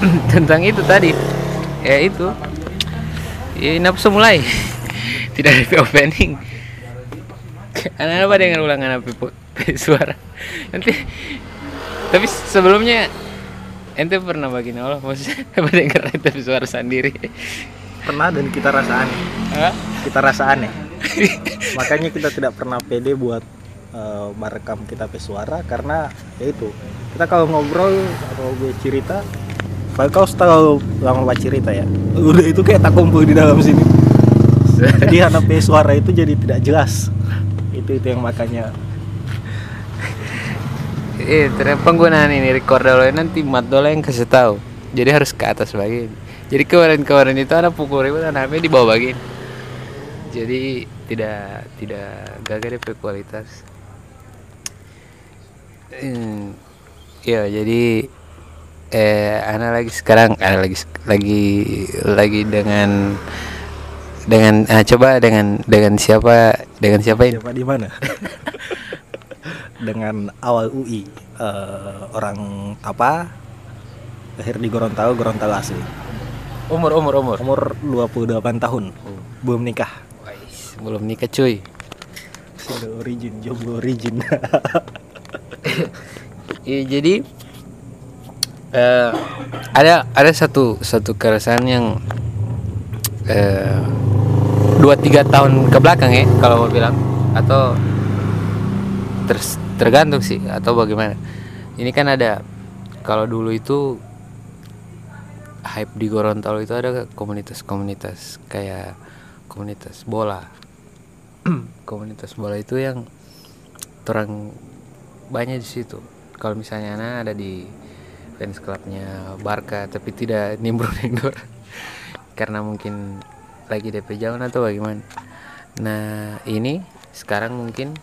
tentang itu tadi. Ya itu. Ya nafsu mulai tidak ada opening. Anak apa dengan ulangan apa suara. Nanti tapi sebelumnya ente pernah bagiin Allah maksudnya apa dengar ente suara sendiri. Pernah dan kita rasa aneh. Hah? kita rasa aneh. Makanya kita tidak pernah pede buat uh, merekam kita pe suara karena ya itu. Kita kalau ngobrol atau gue cerita Padahal kau tahu lama baca cerita ya udah itu kayak tak kumpul di dalam sini. Jadi anak suara itu jadi tidak jelas. Itu itu yang makanya. Eh ternyata penggunaan ini record dulu nanti mat dulu yang kasih tahu. Jadi harus ke atas bagian jadi kemarin-kemarin itu anak pukul ribut anak di bawah bagian jadi tidak tidak gagal DP kualitas. Hmm, ya jadi eh anak lagi sekarang anak lagi lagi lagi dengan dengan ah, coba dengan dengan siapa dengan siapa ini? Siapa di mana? Dengan awal UI eh, orang Tapa lahir di Gorontalo Gorontalo asli. Umur umur umur. Umur 28 tahun. Belum nikah. Wais, belum nikah cuy. Single origin jomblo origin. Iya jadi eh, ada ada satu satu keresahan yang eh, dua tiga tahun ke belakang ya kalau mau bilang atau ter- tergantung sih atau bagaimana. Ini kan ada kalau dulu itu hype di Gorontalo itu ada komunitas-komunitas kayak komunitas bola. komunitas bola itu yang orang banyak di situ. Kalau misalnya ada di fans clubnya Barca tapi tidak nimbrung Dor karena mungkin lagi DP jauh atau bagaimana. Nah ini sekarang mungkin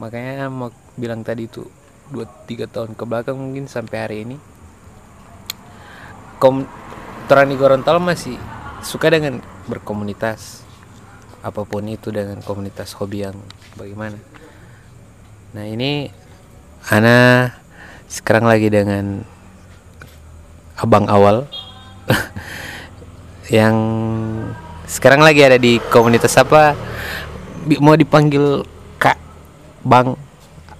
makanya mau bilang tadi itu dua tiga tahun ke belakang mungkin sampai hari ini kom orang di Gorontalo masih suka dengan berkomunitas apa pun itu dengan komunitas hobi yang bagaimana nah ini Ana sekarang lagi dengan abang awal. Yang sekarang lagi ada di komunitas apa? Mau dipanggil kak bang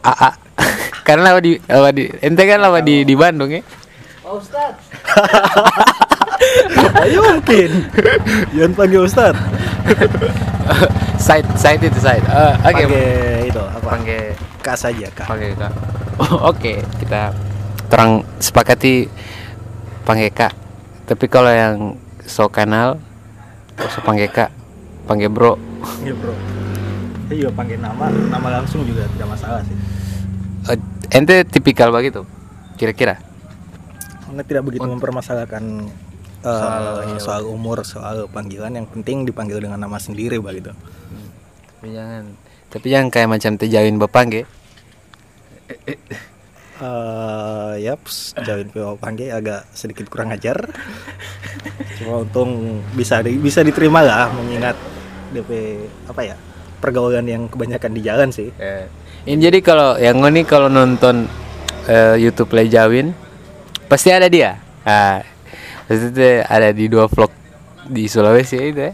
aa karena lama di lama di ente kan lama di di Bandung ya? Ayo mungkin. Jangan panggil Ustad side side itu side. Eh, oke. Itu apa? Panggil. Kak saja kak. Panggil kak Oh, oke kita terang sepakati panggil kak tapi kalau yang so kenal so panggil kak panggil bro. Iya bro. Saya juga panggil nama nama langsung juga tidak masalah sih. Eh, ente tipikal begitu kira-kira? Karena tidak begitu mempermasalahkan eh, soal, umur soal panggilan. Yang penting dipanggil dengan nama sendiri begitu. Tapi jangan tapi jangan kayak macam tejawin bapak eh yaps jauhin PO panggil agak sedikit kurang ajar cuma untung bisa di- bisa diterima lah mengingat DP apa ya pergaulan yang kebanyakan di jalan sih Eh, ini jadi kalau yang ini kalau nonton eh, YouTube Lejawin pasti ada dia. Ah, pasti itu ada di dua vlog di Sulawesi itu ya.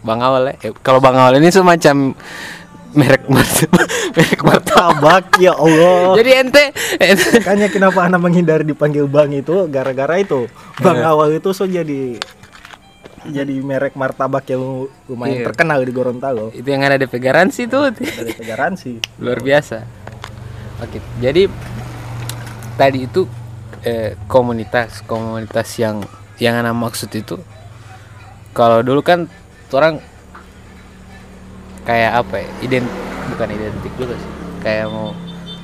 Bang Awal ya. Eh, kalau Bang Awal ini semacam merek martabak, merek martabak. tabak ya Allah Jadi ente, ente makanya kenapa anak menghindari dipanggil bang itu gara-gara itu bang awal itu so jadi jadi merek martabak yang lumayan Iya. terkenal di Gorontalo itu yang ada di garansi tuh. dari garansi luar biasa oke jadi tadi itu eh, komunitas komunitas yang yang anak maksud itu kalau dulu kan orang kayak apa ya ident bukan identik juga sih. Kayak mau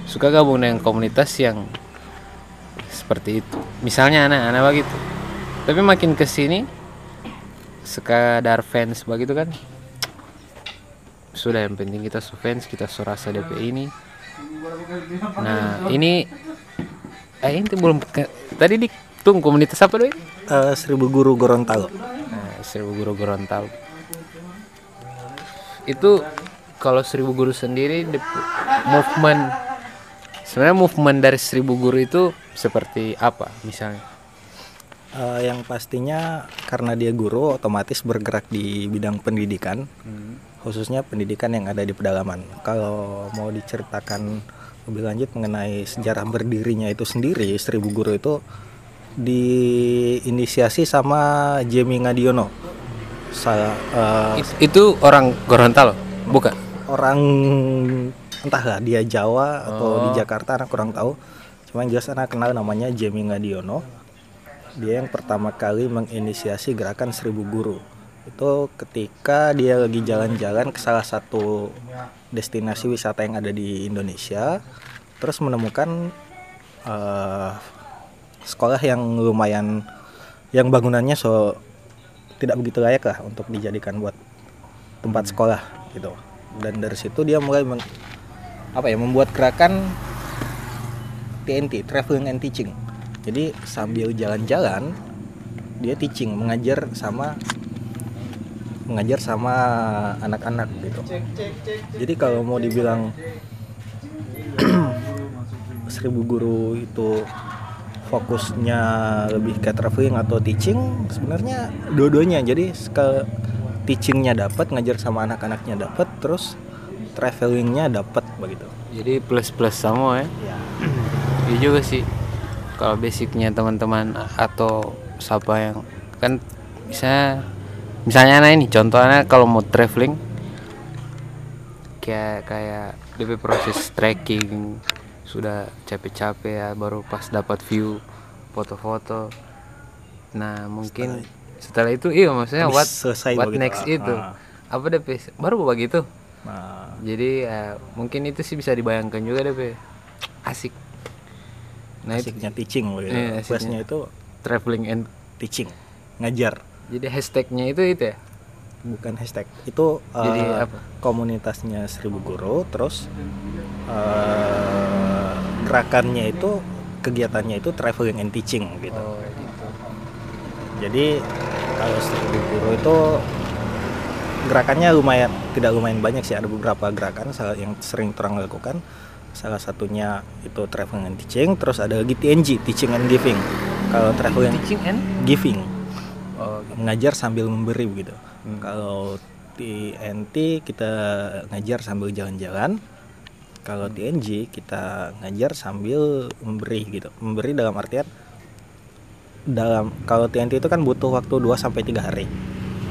suka gabung dengan komunitas yang seperti itu. Misalnya anak-anak begitu. Tapi makin ke sini sekadar fans begitu kan sudah yang penting kita su fans kita su rasa DP ini. Nah ini eh ini belum ke- tadi di tunggu komunitas apa doi? Eh, seribu guru Gorontalo. Nah, seribu guru Gorontalo itu kalau seribu guru sendiri movement sebenarnya movement dari seribu guru itu seperti apa misalnya? Eh, yang pastinya karena dia guru otomatis bergerak di bidang pendidikan khususnya pendidikan yang ada di pedalaman. Kalau mau diceritakan lebih lanjut mengenai sejarah berdirinya itu sendiri seribu guru itu diinisiasi sama Jamie Ngadiono Sa- eh, It- itu orang Gorontalo bukan? Orang entahlah dia Jawa atau di Oh. Jakarta anak kurang tahu. Cuma yang jelas anak kenal namanya Jamie Ngadiono. Dia yang pertama kali menginisiasi gerakan seribu guru. Itu ketika dia lagi jalan-jalan ke salah satu destinasi wisata yang ada di Indonesia terus menemukan eh, sekolah yang lumayan yang bangunannya so tidak begitu layak lah untuk dijadikan buat tempat sekolah gitu. Dan dari situ dia mulai meng- apa ya membuat gerakan TNT traveling and teaching. Jadi sambil jalan-jalan dia teaching mengajar sama mengajar sama anak-anak gitu. Jadi kalau mau dibilang seribu guru itu fokusnya lebih ke traveling atau teaching sebenarnya dua-duanya. Jadi ke teachingnya dapat ngajar sama anak-anaknya dapat terus travelingnya dapat begitu. Jadi plus plus semua ya? Ya Iya juga sih. Kalau basicnya teman-teman atau siapa yang kan bisa misalnya nah ini contohnya kalau mau traveling kayak kayak DP proses trekking sudah capek-capek ya baru pas dapat view foto-foto. Nah mungkin setelah itu iya maksudnya what selesai what next ah. itu? Ah. apa DP baru begitu nah jadi ya, mungkin itu sih bisa dibayangkan juga DP asik. Nah itu asiknya teaching begitu Iya, asiknya. plusnya itu traveling and teaching ngajar. Jadi hashtagnya itu itu ya? Bukan hashtag. Itu Jadi apa? komunitasnya seribu guru terus eh, gerakannya itu kegiatannya itu traveling and teaching gitu. Oh gitu. Jadi kalau seribu guru itu gerakannya lumayan tidak lumayan banyak sih. Ada beberapa gerakan yang sering terang lakukan. Salah satunya itu traveling and teaching terus ada lagi TNG teaching and giving. Kalau traveling teaching and? giving. Oh gitu. ngajar sambil memberi begitu. Hmm. kalau TNT kita ngajar sambil jalan-jalan kalau TNG kita ngajar sambil memberi gitu. Memberi dalam artian dalam kalau TNT itu kan butuh waktu 2 sampai 3 hari.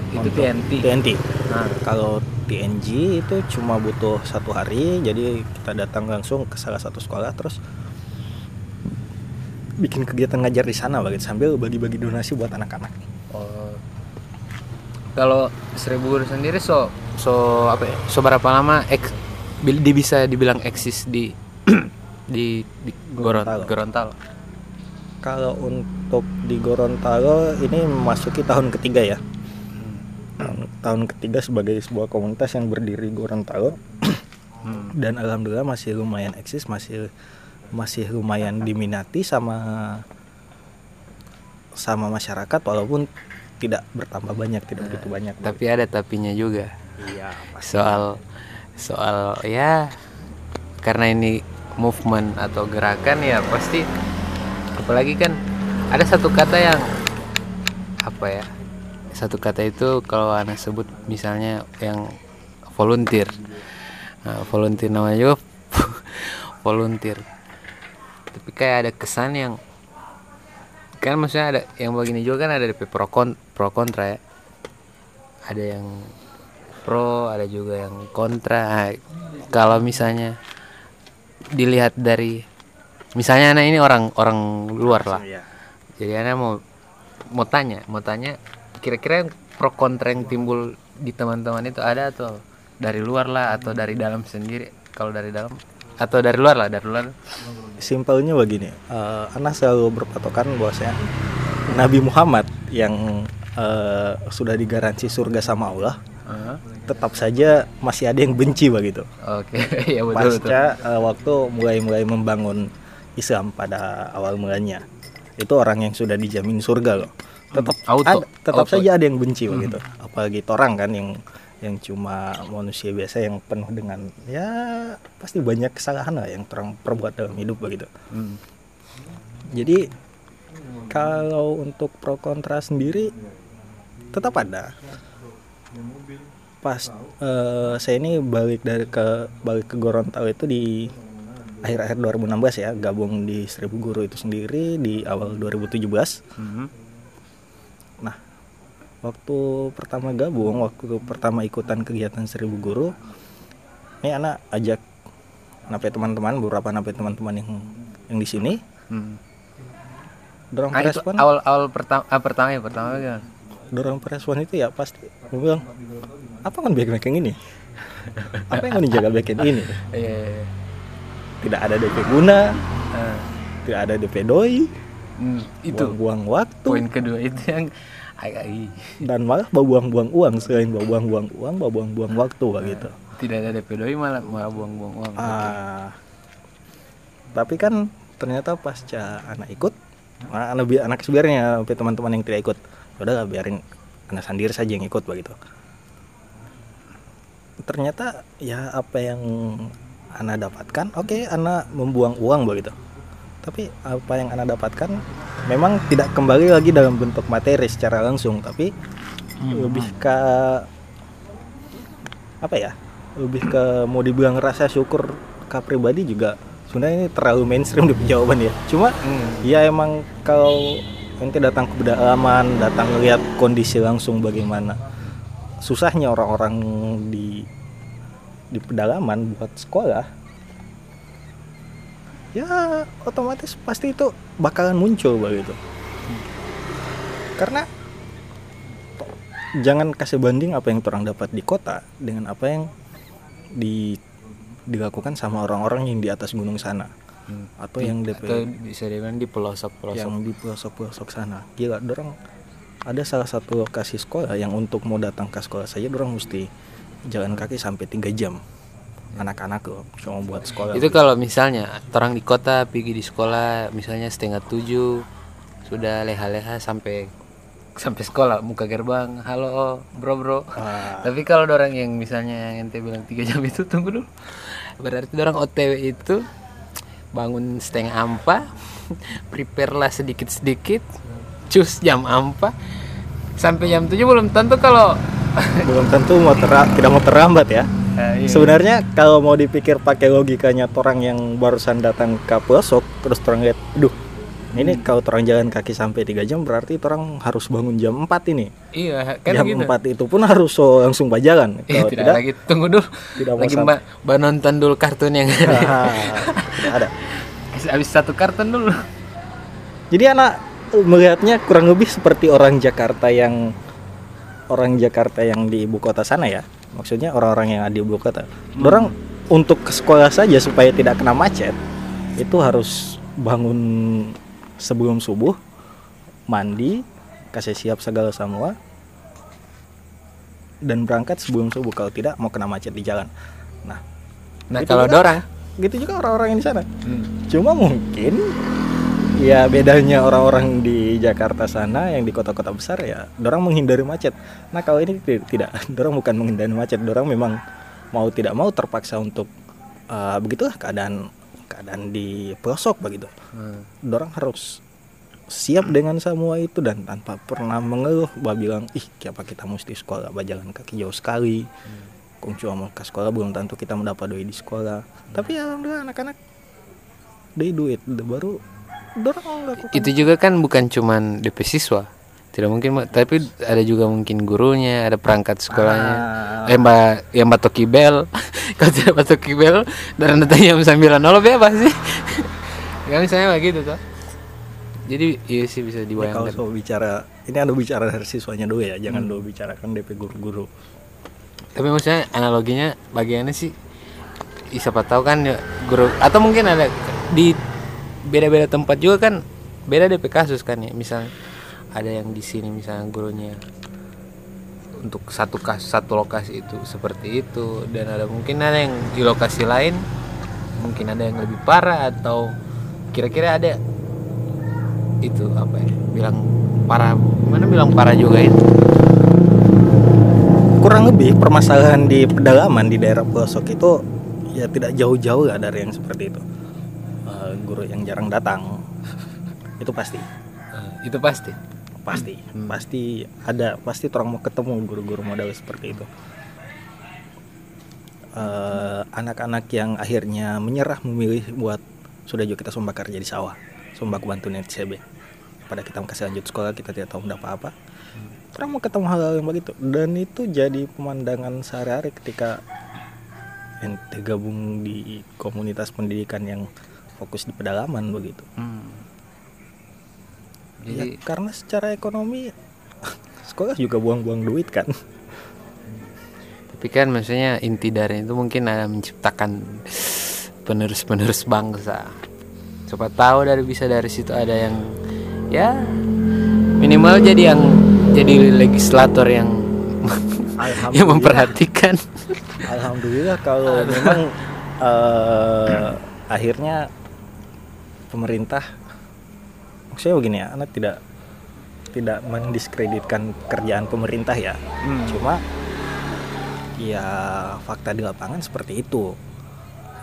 Itu TNT TNT nah kalau TNG itu cuma butuh satu hari jadi kita datang langsung ke salah satu sekolah terus bikin kegiatan ngajar di sana begitu sambil bagi-bagi donasi buat anak-anak. Oh. Kalau seribu guru sendiri so so apa ya so berapa lama di bisa dibilang eksis di di di Goron- Gorontalo. Gorontalo Kalau untuk di Gorontalo ini memasuki tahun ketiga ya. Tahun, tahun ketiga sebagai sebuah komunitas yang berdiri Gorontalo Hmm. dan alhamdulillah masih lumayan eksis, masih masih lumayan diminati sama sama masyarakat walaupun tidak bertambah banyak, tidak begitu banyak. tapi ada tapinya juga iya, soal soal ya karena ini movement atau gerakan ya pasti apalagi kan ada satu kata yang apa ya satu kata itu kalau anak sebut misalnya yang volunteer. Nah, volunteer namanya juga volunteer. Tapi kayak ada kesan yang kan maksudnya ada yang begini juga kan ada pro kon pro kontra ya. Ada yang pro ada juga yang kontra. Nah, kalau misalnya dilihat dari misalnya anak ini orang orang luar lah. Iya. jadi anak mau mau tanya mau tanya kira-kira yang pro kontra yang timbul di teman-teman itu ada atau dari luar lah atau dari dalam sendiri? Kalau dari dalam atau dari luar lah dari luar. Simpelnya begini, eh Anas selalu berpatokan bahwasanya Nabi Muhammad yang eh, sudah digaransi surga sama Allah, Heeh. tetap saja masih ada yang benci begitu. oke ya betul betul Pasca eh, waktu mulai-mulai membangun Islam pada awal mulanya, itu orang yang sudah dijamin surga loh. Tetap Hmm, auto, ada- tetap auto. saja ada yang benci begitu. Apalagi orang kan yang yang cuma manusia biasa yang penuh dengan ya pasti banyak kesalahan lah yang terang perbuat dalam hidup begitu. Hmm. Jadi kalau untuk pro kontra sendiri tetap ada pas eh, saya ini balik dari ke balik ke Gorontalo itu di akhir-akhir 2016 ya gabung di Seribu Guru itu sendiri di awal 2017 nah waktu pertama gabung waktu pertama ikutan kegiatan Seribu Guru ini anak ajak nape teman-teman beberapa nape teman-teman yang yang di sini. Hmm. dorong Ah, respon. awal awal pertama ah, pertama ya pertama kan dorong respon itu ya pasti gue bilang apa kan back yang ini? Apa yang mau dijaga back ini? Iya. tidak ada DP guna Ah. tidak ada DP doi Hmm, itu. buang waktu. Poin kedua itu yang ih, dan malah bawa buang-buang uang selain bawa buang-buang uang bawa buang-buang waktu kayak gitu. tidak ada DP doi malah malah buang-buang uang. ah. tapi kan ternyata pasca anak ikut anak anak sebenarnya teman-teman yang tidak ikut. "Ya udah biarin anak sendiri saja yang ikut begitu. Ternyata ya apa yang anak dapatkan oke anak membuang uang begitu. Tapi apa yang anak dapatkan memang tidak kembali lagi dalam bentuk materi secara langsung tapi lebih ke apa ya lebih ke mau dibilang rasa syukur ke pribadi juga. Sebenarnya ini terlalu mainstream di jawaban ya. Cuma Hmm. ya emang kalau nanti datang ke pedalaman datang lihat kondisi langsung bagaimana. Susahnya orang-orang di di pedalaman buat sekolah. Ya otomatis pasti itu bakalan muncul begitu. Karena jangan kasih banding apa yang orang dapat di kota dengan apa yang di dilakukan sama orang-orang yang di atas gunung sana Hmm. atau yang DP Atau bisa dibilang di pelosok-pelosok. yang di pelosok-pelosok sana. Gila dorang ada salah satu lokasi sekolah yang untuk mau datang ke sekolah saja dorang mesti jalan kaki sampai tiga jam. Anak-anak loh cuma buat sekolah. Itu kalau misalnya orang di kota pergi di sekolah misalnya setengah tujuh sudah leha-leha sampai sampai sekolah muka gerbang halo bro bro. Ah, tapi kalau orang yang misalnya yang ente bilang tiga jam itu tunggu dulu. Berarti orang OTW itu bangun setengah ampa prepare lah sedikit sedikit cus jam ampa. Sampai jam 7 belum tentu kalau belum tentu mau tera- tidak mau terlambat ya. Eh, iya. sebenarnya kalau mau dipikir pakai logikanya orang yang barusan datang ke pelosok terus orang lihat duh ini kalau orang jalan kaki sampai tiga jam berarti orang harus bangun jam 4 ini. Iya kan jam gitu. 4 itu pun harus so langsung berjalan Eh, kalau tidak, tidak lagi. Tunggu dulu. tidak mau lagi mbak mbak nonton dulu kartun yang tidak ada. Habis satu kartun dulu. Jadi anak melihatnya kurang lebih seperti orang Jakarta yang orang Jakarta yang di ibu kota sana ya. Maksudnya orang-orang yang ada di ibu kota. Orang untuk ke sekolah saja supaya tidak kena macet itu harus bangun sebelum subuh, mandi, kasih siap segala semua dan berangkat sebelum subuh kalau tidak mau kena macet di jalan. Nah, nah Itu kalau juga- dorang gitu juga orang-orang yang di sana. Cuma mungkin ya bedanya orang-orang di Jakarta sana yang di kota-kota besar ya, dorang menghindari macet. Nah kalau ini ti- tidak, dorang bukan menghindari macet, dorang memang mau tidak mau terpaksa untuk eh, begitulah keadaan keadaan di pelosok begitu. Hmm. Dorang harus siap dengan semua itu dan tanpa pernah mengeluh bah bilang ih kenapa kita mesti sekolah bah jalan kaki jauh sekali kung cuma mau ke sekolah belum tentu kita mendapat duit di sekolah tapi alhamdulillah anak-anak dari duit baru dorang lakukan itu juga kan bukan cuman DP siswa tidak mungkin Mbak. tapi ada juga mungkin gurunya ada perangkat sekolahnya Ah. eh mbak yang mbak toki bel kalau tidak mbak toki bel dan datang jam sembilan nol bebas sih. Ya misalnya begitu tuh jadi iya sih bisa kalau dibayangkan. soal bicara ini ada bicara dari siswanya dulu ya jangan dulu bicarakan DP guru-guru. Tapi maksudnya analoginya bagiannya sih ih, siapa tahu kan ya, guru atau mungkin ada di beda-beda tempat juga kan beda DP kasus kan ya misalnya ada yang di sini misalnya gurunya untuk satu kas satu lokasi itu seperti itu. Dan ada mungkin ada yang di lokasi lain mungkin ada yang lebih parah atau kira-kira ada itu apa ya bilang parah mana bilang parah juga itu kurang lebih permasalahan di pedalaman di daerah pelosok itu ya tidak jauh-jauh lah dari yang seperti itu. Eh, guru yang jarang datang. Itu pasti. Itu pasti pasti Hmm. pasti ada pasti orang mau ketemu guru-guru model seperti itu. Eh, anak-anak yang akhirnya menyerah memilih buat sudah juga kita sumbak kerja di sawah sumbak bantu net CB pada kita kasih lanjut sekolah kita tidak tahu mendapat apa orang mau ketemu hal-hal yang begitu. Dan itu jadi pemandangan sehari-hari ketika ente gabung di komunitas pendidikan yang fokus di pedalaman begitu. Hmm. Ya, jadi karena secara ekonomi sekolah juga buang-buang duit kan. tapi kan maksudnya inti dari itu mungkin ada menciptakan penerus-penerus bangsa. Siapa tahu dari bisa dari situ ada yang ya minimal jadi yang jadi legislator yang yang memperhatikan. Alhamdulillah kalau memang eh, akhirnya pemerintah maksudnya begini ya, anak tidak tidak mendiskreditkan kerjaan pemerintah ya. Cuma ya fakta di lapangan seperti itu.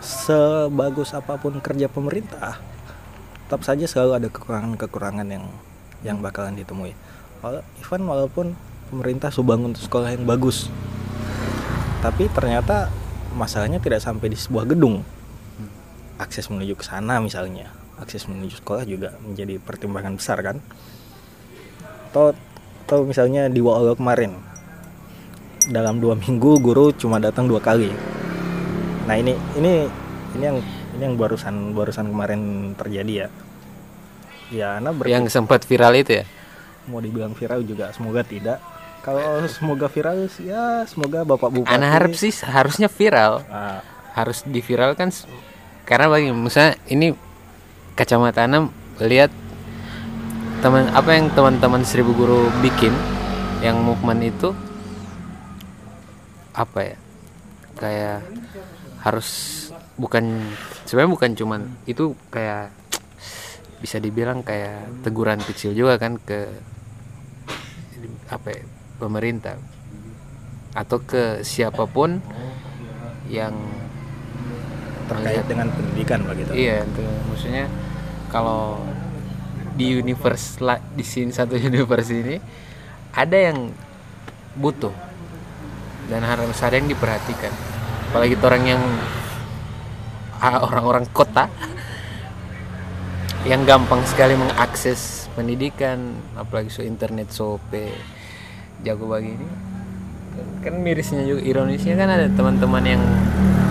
Sebagus apa pun kerja pemerintah, tetap saja selalu ada kekurangan-kekurangan yang yang bakalan ditemui. Even walaupun pemerintah sudah bangun sekolah yang bagus, tapi ternyata masalahnya tidak sampai di sebuah gedung. Akses menuju ke sana misalnya, akses menuju sekolah juga menjadi pertimbangan besar kan. Atau, atau misalnya di Waolo kemarin, dalam dua minggu guru cuma datang dua kali. Nah ini ini ini yang ini yang barusan barusan kemarin terjadi ya. Ya, anak ber- yang sempat viral itu ya mau dibilang viral juga semoga tidak. Kalau semoga viral ya semoga bapak bupati. anak harap sih harusnya viral Ah, harus diviralkan karena bagi misalnya ini kacamata Ana lihat teman apa yang teman-teman seribu guru bikin yang movement itu apa ya kayak harus bukan sebenarnya bukan cuman itu kayak bisa dibilang kayak teguran kecil juga kan ke apa ya, pemerintah atau ke siapa pun yang terkait melihat- dengan pendidikan begitu. Iya, itu maksudnya kalau di universe di sini satu universe ini ada yang butuh dan harus ada yang diperhatikan. Apalagi orang yang ah, orang-orang kota yang gampang sekali mengakses pendidikan, apalagi so internet sope jago begini. Kan mirisnya juga ironisnya kan ada teman-teman yang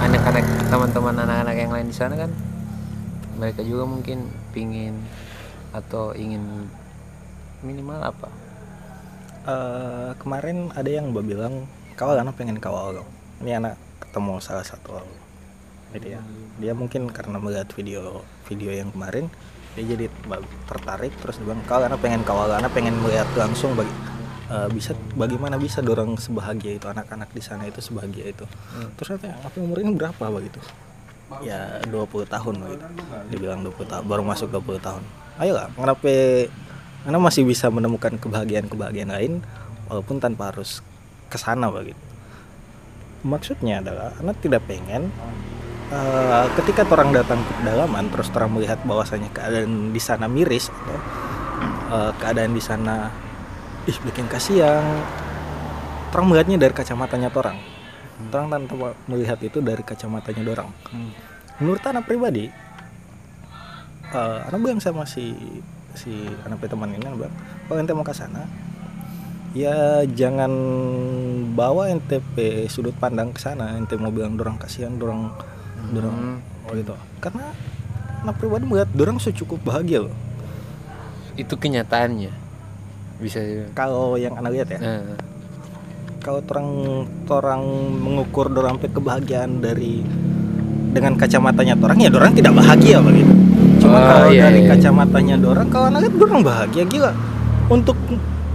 anak-anak teman-teman anak-anak yang lain di sana kan mereka juga mungkin pingin atau ingin minimal apa Eh, kemarin ada yang mbak bilang kawal anak pengen kawal. Ini anak ketemu salah satu gitu ya. Dia mungkin karena melihat video video yang kemarin dia jadi tertarik terus dia bilang kawal anak pengen kawal anak pengen melihat langsung bagi eh, bisa bagaimana bisa dorong sebahagia itu anak-anak di sana itu sebahagia itu. Terus katanya apa umur ini berapa begitu? Ya 20 tahun begitu. Dibilang 20 tahun baru masuk 20 tahun. Ayolah, kenapa anda masih bisa menemukan kebahagiaan-kebahagiaan lain walaupun tanpa harus ke sana begitu. Maksudnya adalah Anda tidak pengen eh, ketika orang datang ke pedalaman terus orang melihat bahwasanya keadaan di sana miris atau eh, keadaan di sana ih bikin kasihan. Orang melihatnya dari kacamatanya orang. Orang tanpa melihat itu dari kacamatanya orang. Menurut anak pribadi, eh anak bilang sama si si anak teman ini anak bilang kalau ente mau ke sana ya jangan bawa ente pe sudut pandang ke sana. Ente mau bilang dorang kasihan dorang dorang oh gitu. karena anak pribadi melihat dorang secukup bahagia loh. Itu kenyataannya bisa kalau yang anak lihat ya. Eh, kalau orang orang mengukur dorang pe kebahagiaan dari dengan kacamatanya orang ya dorang tidak bahagia begitu cuma Oh, kalau iya, dari iya. kacamatanya dorang kalau anak lihat dorang bahagia gila. Untuk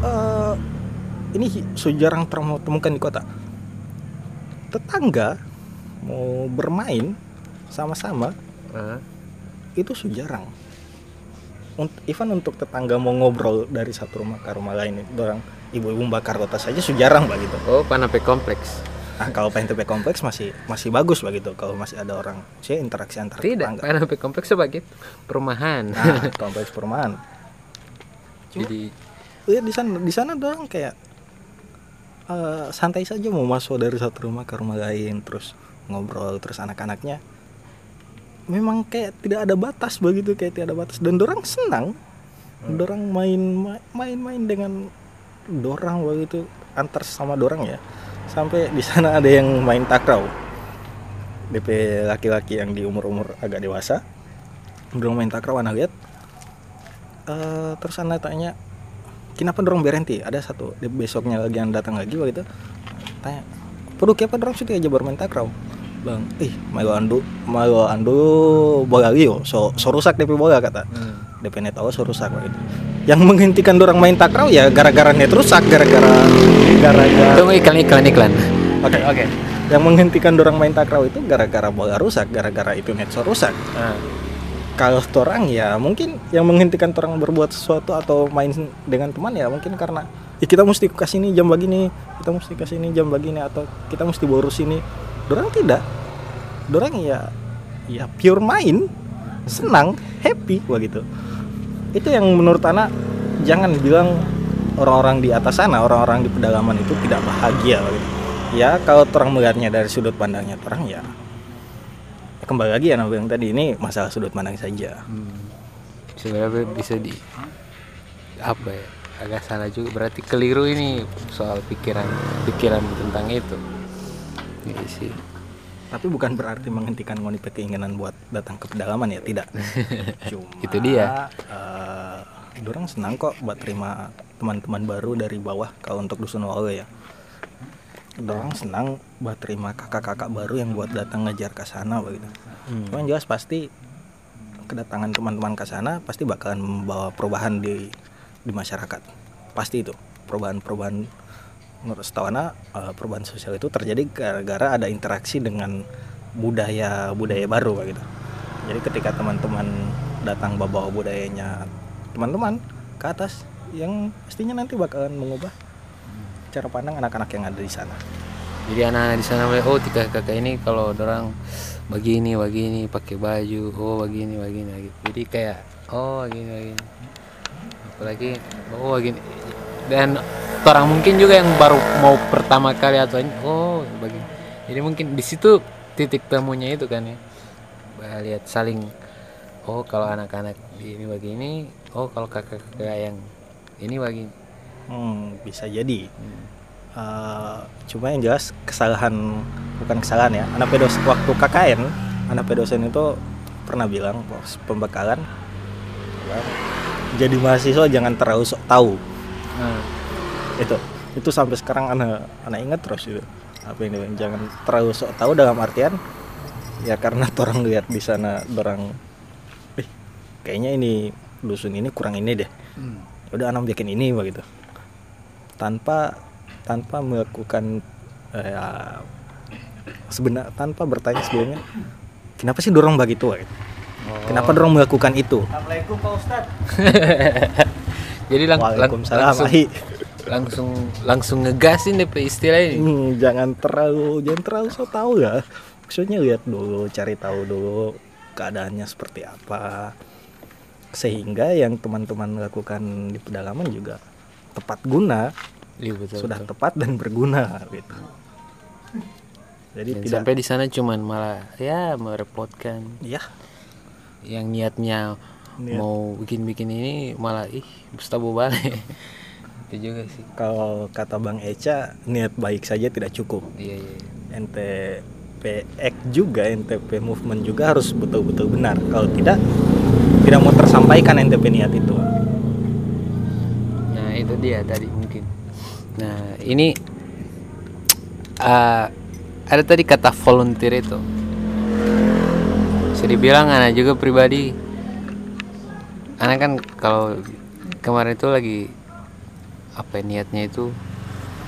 eh, ini terang temukan di kota. Tetangga mau bermain sama-sama eh, itu sejarang even untuk tetangga mau ngobrol dari satu rumah ke rumah lain orang ibu-ibu bakar kota saja sejarang begitu oh panape kompleks. Nah, kalau PNTP kompleks masih masih bagus begitu kalau masih ada orang sih interaksi antar tidak tetangga. panape kompleks sebagai perumahan. Nah, kompleks perumahan. Cuma- jadi Iya di sana di sana doang kayak eh, santai saja mau masuk dari satu rumah ke rumah lain terus ngobrol terus anak-anaknya memang kayak tidak ada batas begitu kayak tidak ada batas. Dan dorang senang. Dorang main main-main dengan dorang begitu antar sama dorang ya. Sampai di sana ada yang main takraw. DP laki-laki yang di umur-umur agak dewasa. Dorang main takraw anak lihat Eh, terus anak tanya kenapa dorong berhenti? Ada satu di besoknya lagi yang datang lagi begitu. Tanya perlu kenapa dorong sudah aja bermain takraw bang ih malu andu malu andu bola liyo so so rusak DP bola kata. Hmm. DP net tahu so rusak begitu yang menghentikan dorong main takraw ya gara-gara net rusak gara-gara gara-gara tunggu iklan iklan iklan. Oke oke. Yang menghentikan dorong main takraw itu gara-gara bola rusak gara-gara itu net so rusak. Ah. kalau orang ya mungkin yang menghentikan orang berbuat sesuatu atau main dengan teman ya mungkin karena "Ih, kita mesti kasih ini jam begini kita mesti kasih ini jam begini atau kita mesti boros ini dorang tidak. Dorang ya ya pure main senang happy begitu itu yang menurut anak jangan bilang orang-orang di atas sana orang-orang di pedalaman itu tidak bahagia begitu. ya kalau orang melihatnya dari sudut pandangnya orang ya. Kembali lagi ya yang tadi ini masalah sudut pandang saja. Hmm. sebenarnya bisa di apa ya agak salah juga. Berarti keliru ini soal pikiran pikiran tentang itu Iya sih tapi bukan berarti menghentikan ngoni keinginan buat datang ke pedalaman ya tidak cuma Itu dia. eh, dorang senang kok buat terima teman-teman baru dari bawah kalau untuk dusun wawe ya dorang senang buat terima kakak-kakak baru yang buat datang ngejar ke sana begitu Hmm. Cuma yang jelas pasti kedatangan teman-teman ke sana pasti bakalan membawa perubahan di di masyarakat. Pasti itu perubahan-perubahan menurut setawana eh, perubahan sosial itu terjadi gara-gara ada interaksi dengan budaya budaya baru gitu. Jadi ketika teman-teman datang bawa budayanya teman-teman ke atas yang pastinya nanti bakalan mengubah cara pandang anak-anak yang ada di sana. jadi anak-anak di sana oh tiga kakak ini kalau orang begini begini pakai baju oh begini begini gitu jadi kayak oh begini begini apalagi oh begini dan orang mungkin juga yang baru mau pertama kali atau ini oh begini jadi mungkin di situ titik temunya itu kan ya. Lihat saling oh kalau anak-anak ini begini oh kalau kakak-kakak yang ini begini Hmm, bisa jadi. Hmm. Eh, cuma yang jelas kesalahan bukan kesalahan ya. Anak pedos waktu KKN anak pedosen itu pernah bilang pembekalan jadi mahasiswa jangan terlalu sok tahu Itu itu sampai sekarang anak anak ingat terus itu apa ini Bang? jangan terlalu sok tahu dalam artian ya karena orang lihat di sana orang eh kayaknya ini dusun ini kurang ini deh Hmm. udah anak bikin ini begitu tanpa tanpa melakukan eh, ya, sebenar tanpa bertanya sebelumnya kenapa sih dorong begitu gitu? kenapa dorong melakukan itu Assalamualaikum Pak Ustad jadi lang Waalaikumsalam langsung Ahi. langsung langsung ngegasin deh Pe, istilah ini. Hmm, jangan terlalu jangan terlalu so tahu ya. Maksudnya lihat dulu cari tahu dulu keadaannya seperti apa. Sehingga yang teman-teman lakukan di pedalaman juga tepat guna. Iya, betul, sudah betul. tepat dan berguna gitu. Jadi Dan tidak sampai di sana cuman malah ya merepotkan. Ya yang niatnya Niat. mau bikin-bikin ini malah ih Gustavo balik itu juga sih. Kalau kata Bang Eca niat baik saja tidak cukup. Iya iya. NTPX juga NTP movement juga harus betul-betul benar. Kalau tidak tidak mau tersampaikan NTP niat itu. Nah itu dia tadi mungkin. Nah ini eh, ada tadi kata volunteer itu. Bisa dibilang anak juga pribadi anak kan kalau kemarin itu lagi apa ya, niatnya itu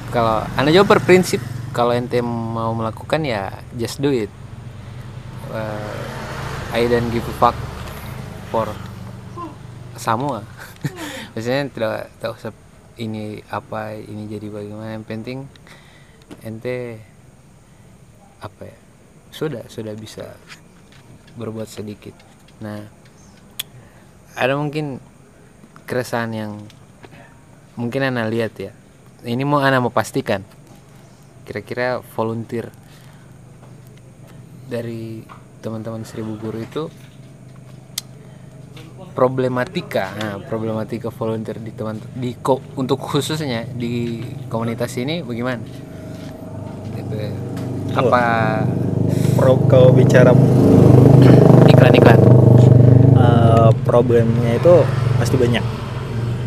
kalau anak juga berprinsip kalau ente mau melakukan ya just do it. Eh, I don't give a fuck for semua. Biasanya tidak usah ini apa ini jadi bagaimana. Yang penting ente apa ya sudah sudah bisa berbuat sedikit. Nah ada mungkin keresahan yang mungkin anak lihat ya. Ini mau anak mau pastikan. Kira-kira volunteer dari teman-teman seribu guru itu problematika nah, problematika volunteer di teman di ko- untuk khususnya di komunitas ini bagaimana? Gitu. Apa Pro, kalau bicara iklan-iklan. eh, problemnya itu pasti banyak.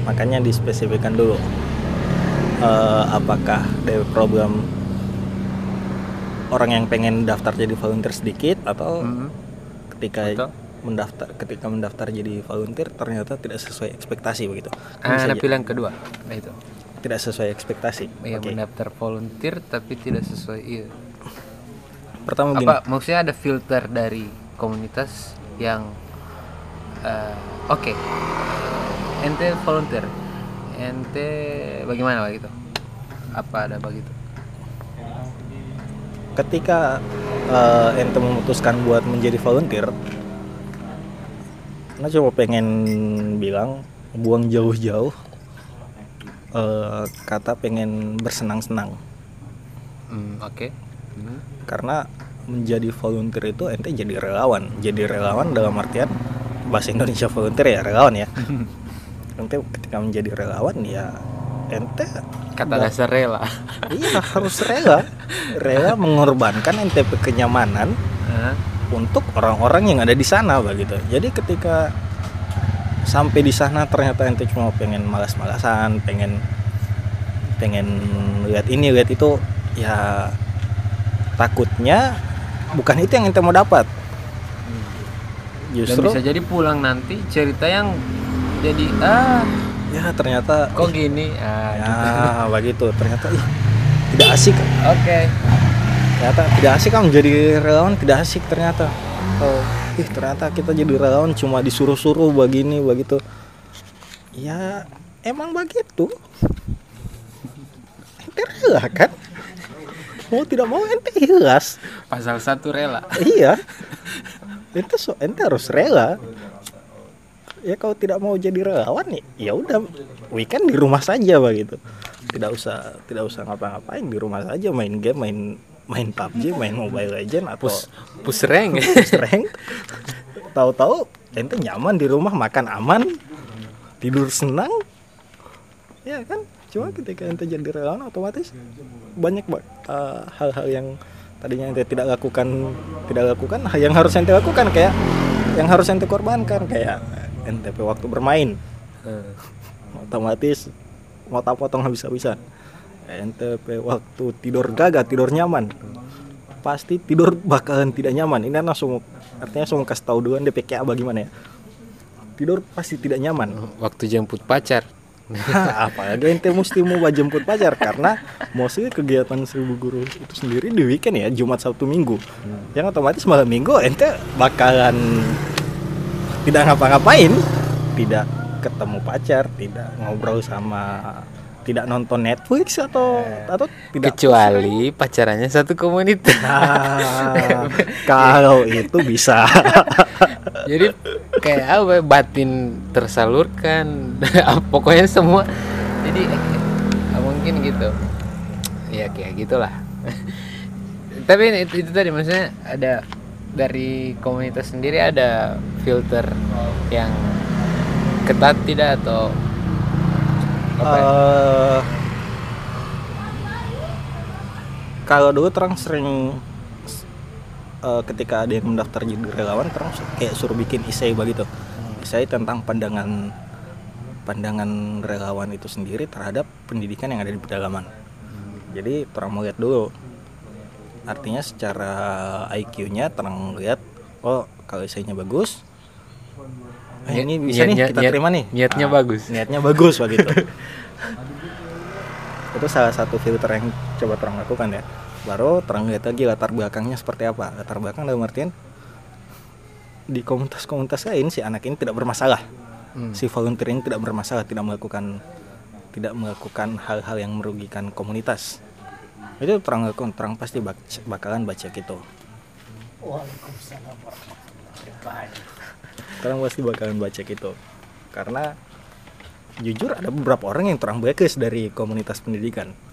Makanya dispesifikkan dulu Eh, apakah dari problem orang yang pengen daftar jadi volunteer sedikit atau Mhm. ketika Atau? mendaftar ketika mendaftar jadi volunteer ternyata tidak sesuai ekspektasi begitu. Kan ah, bisa anak aja. pilih yang kedua nah itu. Tidak sesuai ekspektasi. Ya Oke. mendaftar volunteer tapi tidak sesuai iya. Pertama gini apa maksudnya ada filter dari komunitas yang eh, oke. Ente volunteer. Ente bagaimana begitu apa ada begitu ketika eh, ente memutuskan buat menjadi volunteer Nah cuma pengen bilang buang jauh-jauh eh, kata pengen bersenang-senang. Hmm, oke. Hmm. karena menjadi volunteer itu ente jadi relawan. Jadi relawan dalam artian bahasa Indonesia volunteer ya relawan ya ente ketika menjadi relawan ya ente kata dasar rela iya harus rela rela mengorbankan ente kenyamanan Hah? untuk orang-orang yang ada di sana begitu. Jadi ketika sampai di sana ternyata ente cuma pengen malas-malasan, pengen pengen lihat ini lihat itu, ya takutnya bukan itu yang ente mau dapat. Dan Justru bisa jadi pulang nanti cerita yang jadi ah ya ternyata kok gini ah ya gitu. begitu. Ternyata ih, tidak asik. oke Ternyata tidak asik kan menjadi relawan tidak asik ternyata. Oh, ih ternyata kita jadi relawan cuma disuruh-suruh begini begitu. Ya emang begitu. Ente rela kan? Mau tidak mau ente ikhlas. pasal satu rela iya. Ente so, ente harus rela. Ya kalau tidak mau jadi relawan ya ya udah weekend di rumah saja begitu. Tidak usah tidak usah ngapa-ngapain di rumah saja main game, main main PUBG, main Mobile Legend atau pus pusreng strength. Tahu-tahu ente nyaman di rumah, makan aman, tidur senang. Ya kan? Cuma ketika ente jadi relawan otomatis banyak eh, hal-hal yang tadinya ente tidak lakukan tidak lakukan hal yang harus ente lakukan kayak yang harus ente korbankan kayak ente waktu bermain. Eh, otomatis mau tak potong habis-habisan NTP waktu tidur gagah tidur nyaman. Pasti tidur bakalan tidak nyaman. Ini langsung artinya langsung kasih tahu duluan DPK bagaimana ya. Tidur pasti tidak nyaman. Waktu jemput pacar Apalagi ente mesti mau jemput pacar karena mostly kegiatan seribu guru itu sendiri di weekend ya Jumat Sabtu Minggu. Yang otomatis malam Minggu ente bakalan tidak ngapa-ngapain tidak ketemu pacar tidak ngobrol sama tidak nonton Netflix atau atau tidak. kecuali pacarannya satu komunitas. Nah, kalau itu bisa jadi kayak apa ya, batin tersalurkan. Pokoknya semua. Jadi mungkin gitu. Ya kayak gitulah. Tapi itu, itu tadi maksudnya ada dari komunitas sendiri ada filter yang ketat tidak atau apa ya? Eh, kalau dulu terang sering eh, ketika ada yang mendaftar jadi relawan terang su- kayak suruh bikin isai begitu isai tentang pandangan pandangan relawan itu sendiri terhadap pendidikan yang ada di pedalaman. Jadi terang mau lihat dulu. Artinya secara IQ-nya terang lihat oh kalau isainya bagus eh, ini bisa nih Niat- kita niat- terima nih. niatnya Ah, bagus. niatnya bagus begitu itu salah satu filter yang coba terang lakukan ya baru terang lihat lagi latar belakangnya seperti apa? Latar belakang dalam artian di komunitas-komunitas lain si anak ini tidak bermasalah. Hmm. si volunteer ini tidak bermasalah tidak melakukan tidak melakukan hal-hal yang merugikan komunitas. Itu terang terang pasti bak- bakalan baca gitu. Terang pasti bakalan baca gitu. Karena jujur ada beberapa orang yang terang bekes dari komunitas pendidikan